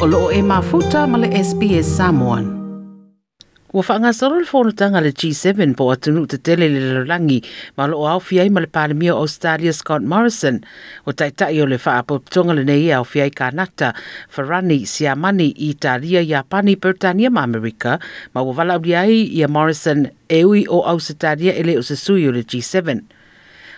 o loo e mafuta ma le SBS Samoan. Ua whaangasaro le whonatanga le G7 po atunu te tele le larangi ma lo au fiai ma le palemia Australia Scott Morrison o tai tai o le whaapotonga le nei au fiai ka nata Farani Siamani Italia Japani Britania ma Amerika ma ua wala ai ia Morrison e ui o Ausitaria ele o se sui o le G7.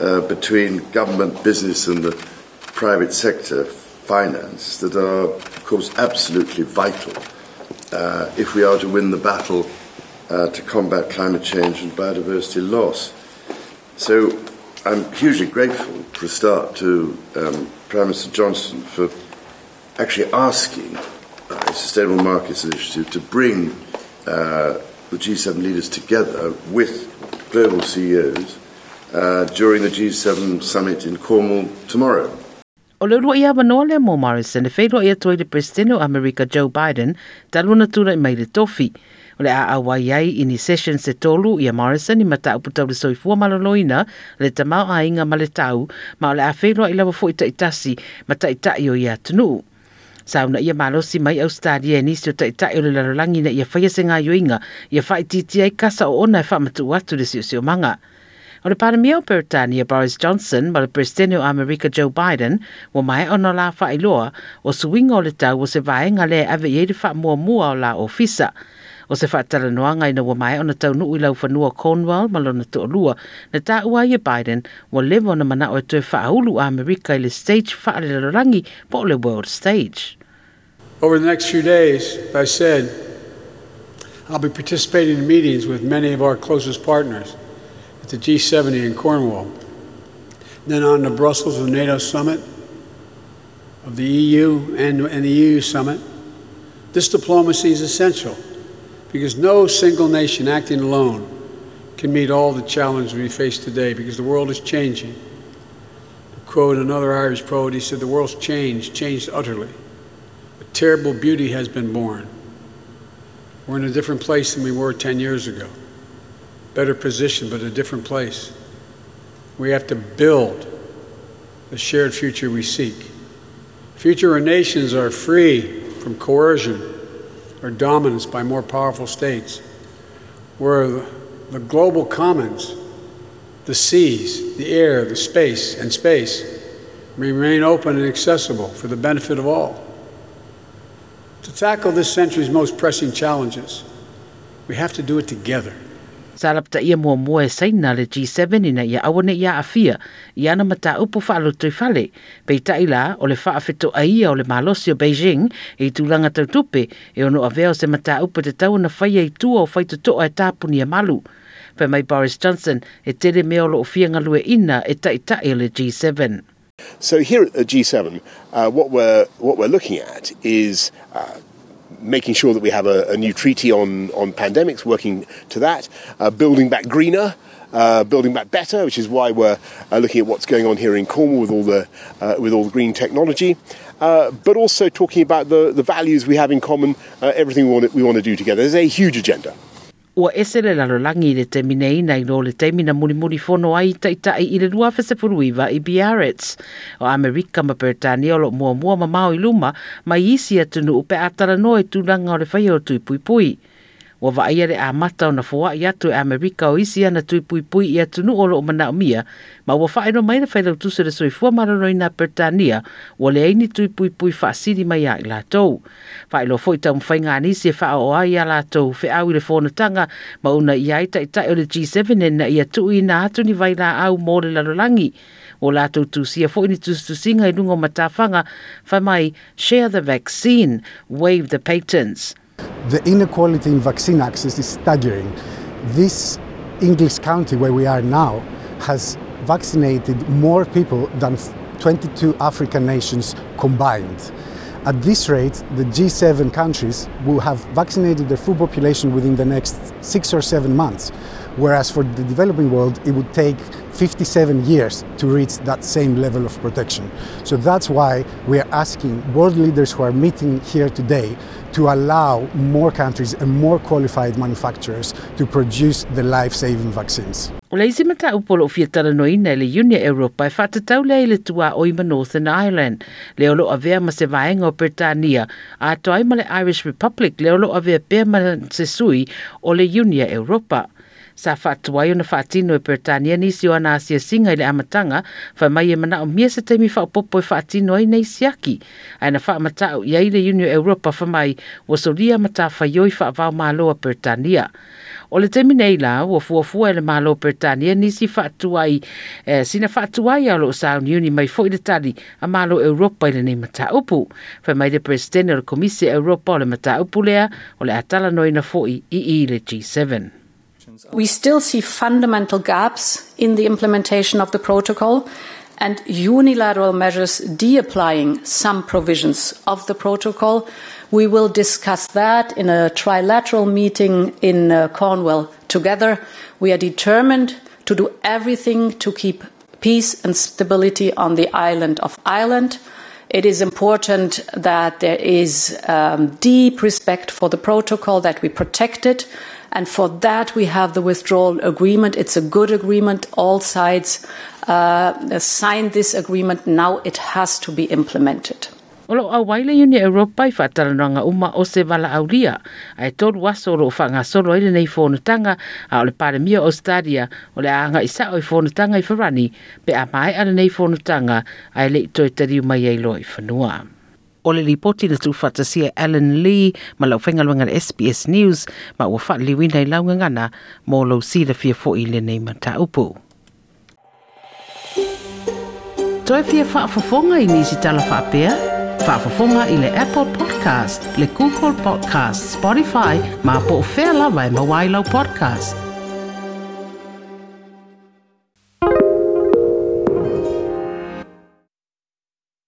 uh, between government, business, and the private sector finance that are, of course, absolutely vital uh, if we are to win the battle uh, to combat climate change and biodiversity loss. So I'm hugely grateful for a start to um, Prime Minister Johnson for actually asking the Sustainable Markets Initiative to bring uh, the G7 leaders together with global CEOs uh, during the G7 summit in Cornwall tomorrow. O le rua ia manoa le mo Morrison, e whairua ia toi le Presidente o America Joe Biden, taluna tura i mai le tofi. O le a awa iai ini session se tolu ia Morrison i mata upu tau le soifua maloloina, le tamau a inga ma le tau, ma o le a whairua i lawa fo ita itasi, ma ta ita i o ia tunu. Sauna ia malosi mai Australia e nisi o ta ita i o le larolangi na ia whaia se ngā yoinga, ia whai ai kasa o ona e whamatu atu le manga. O le paramia o Britania Boris Johnson ma le presidente o America Joe Biden wa mai ona la wha iloa o suinga o le tau o se vaenga le ave i eiri wha mua mua o la ofisa. O se whaatara noanga ina wa mai ona tau nui lau whanua Cornwall ma lona to lua na ta ua ia Biden wa levo na mana o e tue whaahulu a America i le stage whaare rangi po le world stage. Over the next few days, I said, I'll be participating in meetings with many of our closest partners – the G70 in Cornwall, then on to Brussels, the NATO summit of the EU and, and the EU summit. This diplomacy is essential because no single nation acting alone can meet all the challenges we face today because the world is changing. To quote another Irish poet, he said, The world's changed, changed utterly. A terrible beauty has been born. We're in a different place than we were 10 years ago better position, but a different place. We have to build the shared future we seek. Future where nations are free from coercion or dominance by more powerful states, where the global commons, the seas, the air, the space, and space remain open and accessible for the benefit of all. To tackle this century's most pressing challenges, we have to do it together. Sarapta ia mua mua e saina le G7 ina ia awane ia afia i ana mata fale. Pei taila o le wha awhito a ia o le malosi o Beijing e i tūlanga e ono aveo se mata te tau na whaia i tua o e tāpuni a malu. Pei mai Boris Johnson e tere o fia ngalue ina e le G7. So here at the G7, uh, what we're what we're looking at is uh, making sure that we have a, a new treaty on, on pandemics, working to that, uh, building back greener. Uh, building back better, which is why we're uh, looking at what's going on here in Cornwall with all the uh, with all the green technology, uh, but also talking about the, the values we have in common, uh, everything we want we want to do together. There's a huge agenda. Ua ese le lalolangi le temineina i lo le te mulimuli fono ai ta i le lua fesefuluiva i Biarritz. O Amerika ma Britania o lo mua mua ma mau i luma ma isi atunu upe atara e tūlanga o le whai o tui pui pui. Ua wa ia le a mata o na fua i atu e Amerika o isi ana tui pui pui i atu nu o lo mana o mia, ma wa wha mai na whailau tusu le soifua fua na Pertania, wa le aini tui pui pui wha mai a i la tau. Wha ilo fo i tau mwhai ngā nisi e wha o ai a whi au i le fōna tanga, ma una i aita i tai o le G7 e na i atu i na atu ni vai la au mō le lalolangi. O la tusia fo ini tu tusinga i lungo matawhanga, wha mai share the vaccine, waive the patents. The inequality in vaccine access is staggering. This English county where we are now has vaccinated more people than 22 African nations combined. At this rate, the G7 countries will have vaccinated their full population within the next six or seven months, whereas for the developing world, it would take 57 years to reach that same level of protection. So that's why we are asking world leaders who are meeting here today to allow more countries and more qualified manufacturers to produce the life-saving vaccines. O le isi mata upolo fia tala no ina le Unia Europa e whatatau le le tua o ima Northern Ireland. Le olo a vea ma se vaenga o Britannia a toa ima le Irish Republic le olo a vea pia ma se sui o le Unia Europa. Sa whaatuai o na e Britania nisi o ana asia singa i le amatanga, wha mai e mana o mia se teimi wha popo e whaatino ai nei siaki. Union Europa wha mai o soria mata wha ioi wha vau malo a Britania. O le temi nei la, ua nisi whaatuai, eh, sina whaatuai alo o Sound Uni mai fo i tali a malo Europa i le nei mata upu. Wha mai le presidente o komisi Europa o le lea, o le atala noina fo i i le G7. We still see fundamental gaps in the implementation of the protocol and unilateral measures de-applying some provisions of the protocol. We will discuss that in a trilateral meeting in uh, Cornwall together. We are determined to do everything to keep peace and stability on the island of Ireland. It is important that there is um, deep respect for the protocol, that we protect it, and for that, we have the withdrawal agreement. It's a good agreement. All sides uh, signed this agreement. Now it has to be implemented. Olo au waile uni Europa i whatarananga uma o se wala aulia. Ai toru waso ro whanga solo ele nei whonutanga a ole pare mia o stadia o le anga isa o i whonutanga i wharani pe a mai ala nei whonutanga ai le toi tari mai ei loi whanua. O le ripoti na tuwhatasia Alan Lee ma lau whengalwanga le SBS News ma ua wha i launga ngana mō lau sida fia fo i le nei ma upu. Toi fia whaafafonga i nisi tala whaapea? Whaafafonga i le Apple Podcast, le Google Podcast, Spotify, ma po o whea lawa e mawailau podcast.